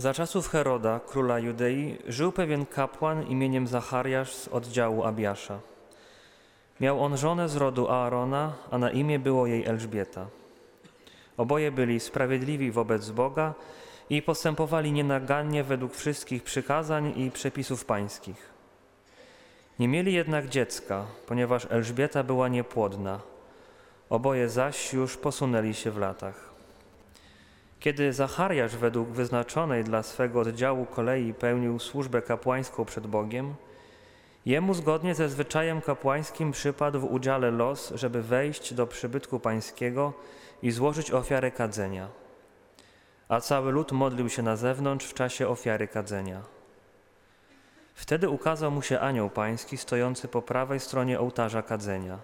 Za czasów Heroda, króla Judei, żył pewien kapłan imieniem Zachariasz z oddziału Abiasza. Miał on żonę z rodu Aarona, a na imię było jej Elżbieta. Oboje byli sprawiedliwi wobec Boga i postępowali nienagannie według wszystkich przykazań i przepisów pańskich. Nie mieli jednak dziecka, ponieważ Elżbieta była niepłodna. Oboje zaś już posunęli się w latach. Kiedy Zachariasz według wyznaczonej dla swego oddziału kolei pełnił służbę kapłańską przed Bogiem, jemu zgodnie ze zwyczajem kapłańskim przypadł w udziale los, żeby wejść do przybytku pańskiego i złożyć ofiarę kadzenia. A cały lud modlił się na zewnątrz w czasie ofiary kadzenia. Wtedy ukazał mu się anioł pański stojący po prawej stronie ołtarza kadzenia.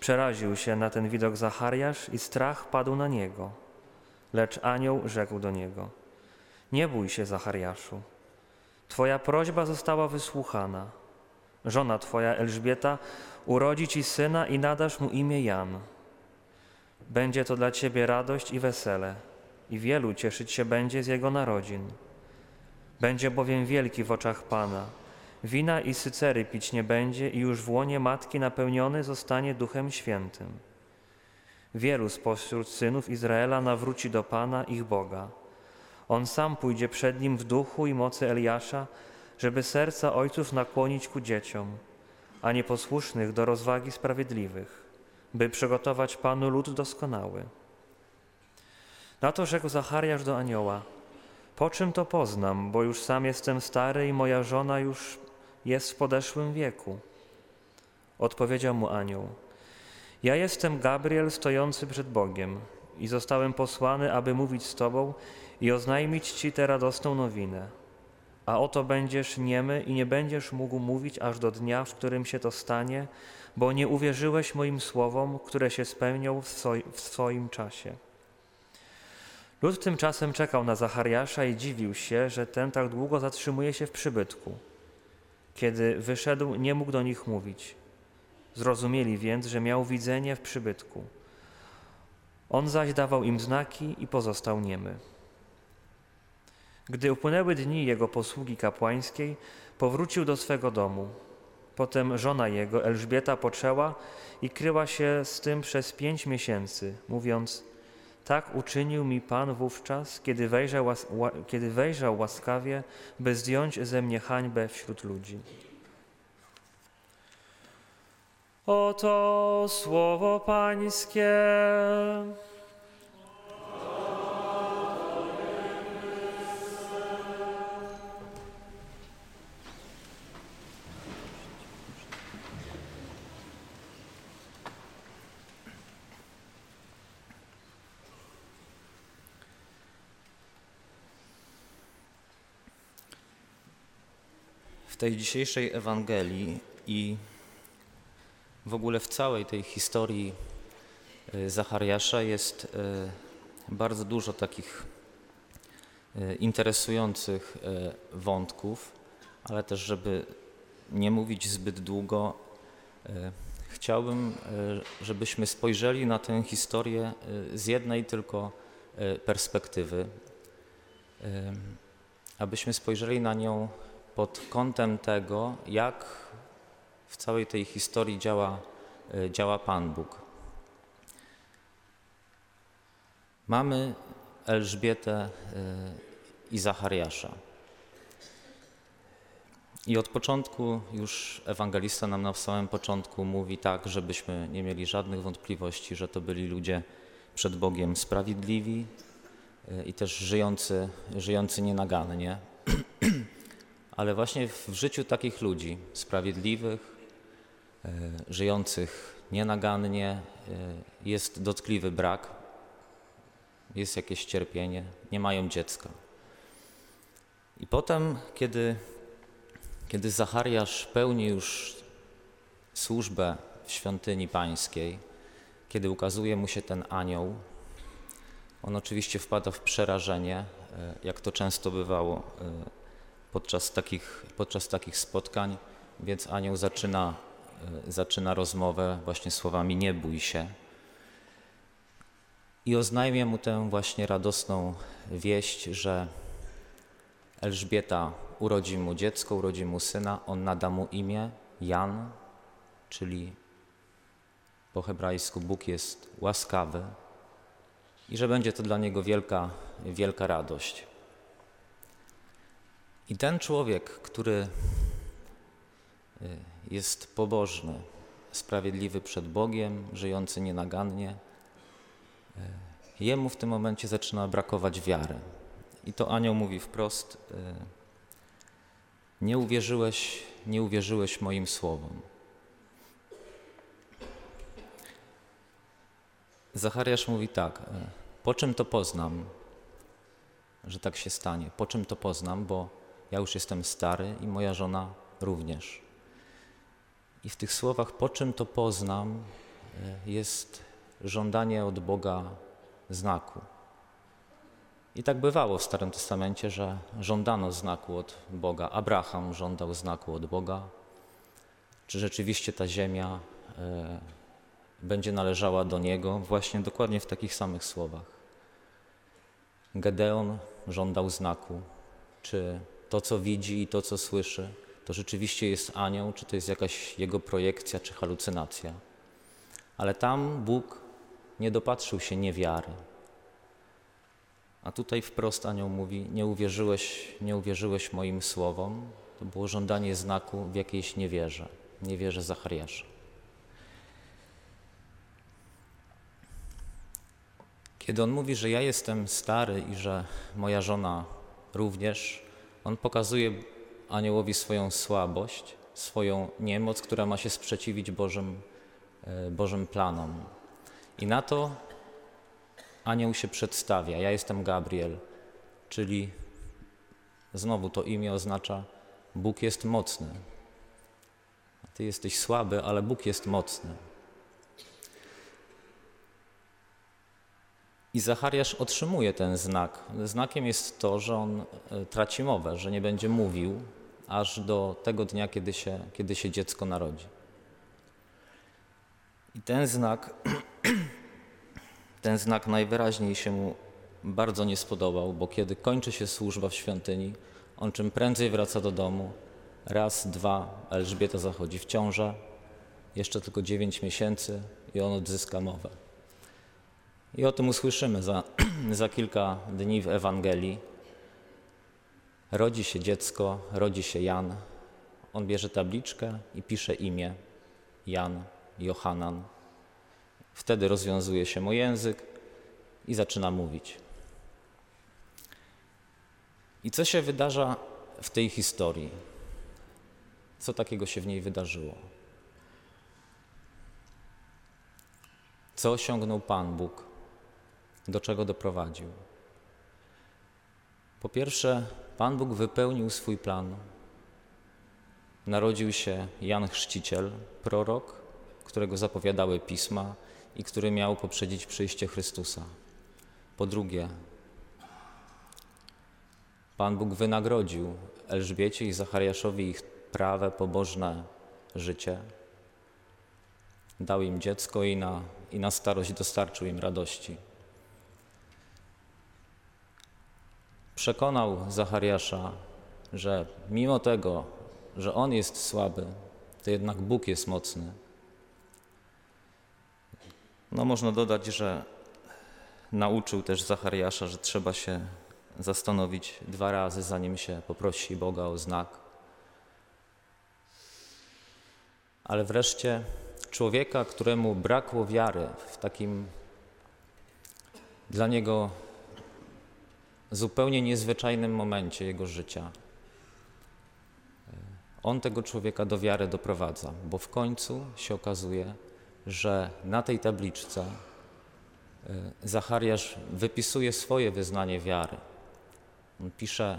Przeraził się na ten widok Zachariasz i strach padł na niego. Lecz anioł rzekł do niego: Nie bój się, Zachariaszu. Twoja prośba została wysłuchana. Żona twoja Elżbieta urodzi ci syna i nadasz mu imię Jan. Będzie to dla ciebie radość i wesele, i wielu cieszyć się będzie z jego narodzin. Będzie bowiem wielki w oczach Pana. Wina i sycery pić nie będzie i już w łonie matki napełniony zostanie Duchem Świętym. Wielu spośród synów Izraela nawróci do Pana, ich Boga. On sam pójdzie przed nim w duchu i mocy Eliasza, żeby serca ojców nakłonić ku dzieciom, a nieposłusznych do rozwagi sprawiedliwych, by przygotować Panu lud doskonały. Na to rzekł Zachariasz do anioła: Po czym to poznam, bo już sam jestem stary i moja żona już jest w podeszłym wieku? Odpowiedział mu anioł: Ja jestem Gabriel stojący przed Bogiem i zostałem posłany, aby mówić z Tobą i oznajmić Ci tę radosną nowinę. A oto będziesz niemy i nie będziesz mógł mówić aż do dnia, w którym się to stanie, bo nie uwierzyłeś moim słowom, które się spełnią w, w swoim czasie. Lud tymczasem czekał na Zachariasza i dziwił się, że ten tak długo zatrzymuje się w przybytku. Kiedy wyszedł, nie mógł do nich mówić. Zrozumieli więc, że miał widzenie w przybytku. On zaś dawał im znaki i pozostał niemy. Gdy upłynęły dni jego posługi kapłańskiej, powrócił do swego domu. Potem żona jego, Elżbieta, poczęła i kryła się z tym przez pięć miesięcy, mówiąc: Tak uczynił mi Pan wówczas, kiedy wejrzał, kiedy wejrzał łaskawie, by zdjąć ze mnie hańbę wśród ludzi. Oto słowo Pańskie. W tej dzisiejszej Ewangelii i w ogóle w całej tej historii y, Zachariasza jest y, bardzo dużo takich y, interesujących wątków, ale też, żeby nie mówić zbyt długo, chciałbym, żebyśmy spojrzeli na tę historię z jednej tylko perspektywy, abyśmy spojrzeli na nią pod kątem tego, jak w całej tej historii działa, e, działa Pan Bóg. Mamy Elżbietę e, i Zachariasza. I od początku już ewangelista nam na samym początku mówi tak, żebyśmy nie mieli żadnych wątpliwości, że to byli ludzie przed Bogiem sprawiedliwi e, i też żyjący, żyjący nienagannie. Ale właśnie w życiu takich ludzi, sprawiedliwych, żyjących nienagannie e, jest dotkliwy brak, jest jakieś cierpienie, nie mają dziecka. I potem, kiedy, kiedy Zachariasz pełni już służbę w świątyni pańskiej, kiedy ukazuje mu się ten anioł, on oczywiście wpada w przerażenie, e, jak to często bywało podczas takich, podczas takich spotkań, więc anioł zaczyna E, zaczyna rozmowę właśnie słowami nie bój się. I oznajmia mu tę właśnie radosną wieść, że Elżbieta urodzi mu dziecko, urodzi mu syna, on nada mu imię Jan, czyli po hebrajsku Bóg jest łaskawy i że będzie to dla niego wielka, wielka radość. I ten człowiek, który y, jest pobożny, sprawiedliwy przed Bogiem, żyjący nienagannie, y, jemu w tym momencie zaczyna brakować wiary. I to anioł mówi wprost: y, Nie uwierzyłeś, nie uwierzyłeś moim słowom. Zachariasz mówi tak: Po czym to poznam, że tak się stanie? Po czym to poznam, bo ja już jestem stary i moja żona również. I w tych słowach, po czym to poznam, e, jest żądanie od Boga znaku. I tak bywało w Starym Testamencie, że żądano znaku od Boga. Abraham żądał znaku od Boga. Czy rzeczywiście ta ziemia e, będzie należała do niego? Właśnie dokładnie w takich samych słowach. Gedeon żądał znaku. Czy to, co widzi i to, co słyszy, to rzeczywiście jest anioł, czy to jest jakaś jego projekcja, czy halucynacja. Ale tam Bóg nie dopatrzył się niewiary. A tutaj wprost anioł mówi: Nie uwierzyłeś, nie uwierzyłeś moim słowom. To było żądanie znaku w jakiejś niewierze, niewierze Zachariasza. Kiedy on mówi, że ja jestem stary i że moja żona również, on pokazuje aniołowi swoją słabość, swoją niemoc, która ma się sprzeciwić Bożym, e, Bożym planom. I na to anioł się przedstawia. Ja jestem Gabriel, czyli znowu to imię oznacza Bóg jest mocny. Ty jesteś słaby, ale Bóg jest mocny. I Zachariasz otrzymuje ten znak. Znakiem jest to, że on e, traci mowę, że nie będzie mówił aż do tego dnia, kiedy się, kiedy się dziecko narodzi. I ten znak, ten znak najwyraźniej się mu bardzo nie spodobał, bo kiedy kończy się służba w świątyni, on czym prędzej wraca do domu. Raz, dwa, Elżbieta zachodzi w ciążę, jeszcze tylko dziewięć miesięcy i on odzyska mowę. I o tym usłyszymy za, za kilka dni w Ewangelii. Rodzi się dziecko, rodzi się Jan. On bierze tabliczkę i pisze imię Jan, Johanan. Wtedy rozwiązuje się mu język i zaczyna mówić. I co się wydarza w tej historii? Co takiego się w niej wydarzyło? Co osiągnął Pan Bóg do czego doprowadził. Po pierwsze, Pan Bóg wypełnił swój plan. Narodził się Jan Chrzciciel, prorok, którego zapowiadały pisma i który miał poprzedzić przyjście Chrystusa. Po drugie, Pan Bóg wynagrodził Elżbiecie i Zachariaszowi ich prawe, pobożne życie. Dał im dziecko i na, i na starość dostarczył im radości. Przekonał Zachariasza, że mimo tego, że on jest słaby, to jednak Bóg jest mocny. No można dodać, że nauczył też Zachariasza, że trzeba się zastanowić dwa razy, zanim się poprosi Boga o znak. Ale wreszcie człowieka, któremu brakło wiary w takim dla niego zupełnie niezwyczajnym momencie jego życia. On tego człowieka do wiary doprowadza, bo w końcu się okazuje, że na tej tabliczce e, Zachariasz wypisuje swoje wyznanie wiary. On pisze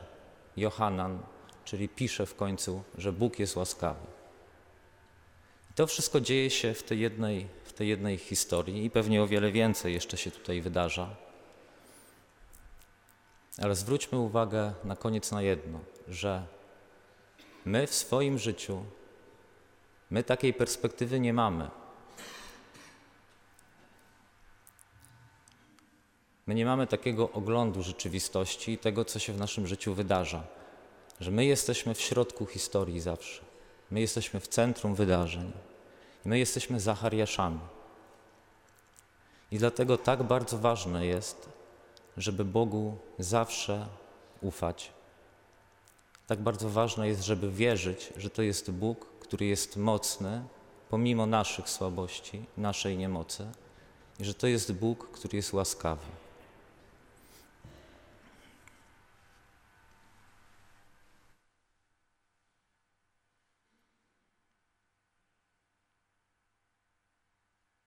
Johanan, czyli pisze w końcu, że Bóg jest łaskawy. I to wszystko dzieje się w tej jednej, w tej jednej historii i pewnie o wiele więcej jeszcze się tutaj wydarza. Ale zwróćmy uwagę na koniec na jedno, że my w swoim życiu, my takiej perspektywy nie mamy. My nie mamy takiego oglądu rzeczywistości i tego, co się w naszym życiu wydarza. że my jesteśmy w środku historii zawsze. My jesteśmy w centrum wydarzeń. My jesteśmy Zachariaszami. I dlatego tak bardzo ważne jest, żeby Bogu zawsze ufać. Tak bardzo ważne jest, żeby wierzyć, że to jest Bóg, który jest mocny pomimo naszych słabości, naszej niemocy i że to jest Bóg, który jest łaskawy.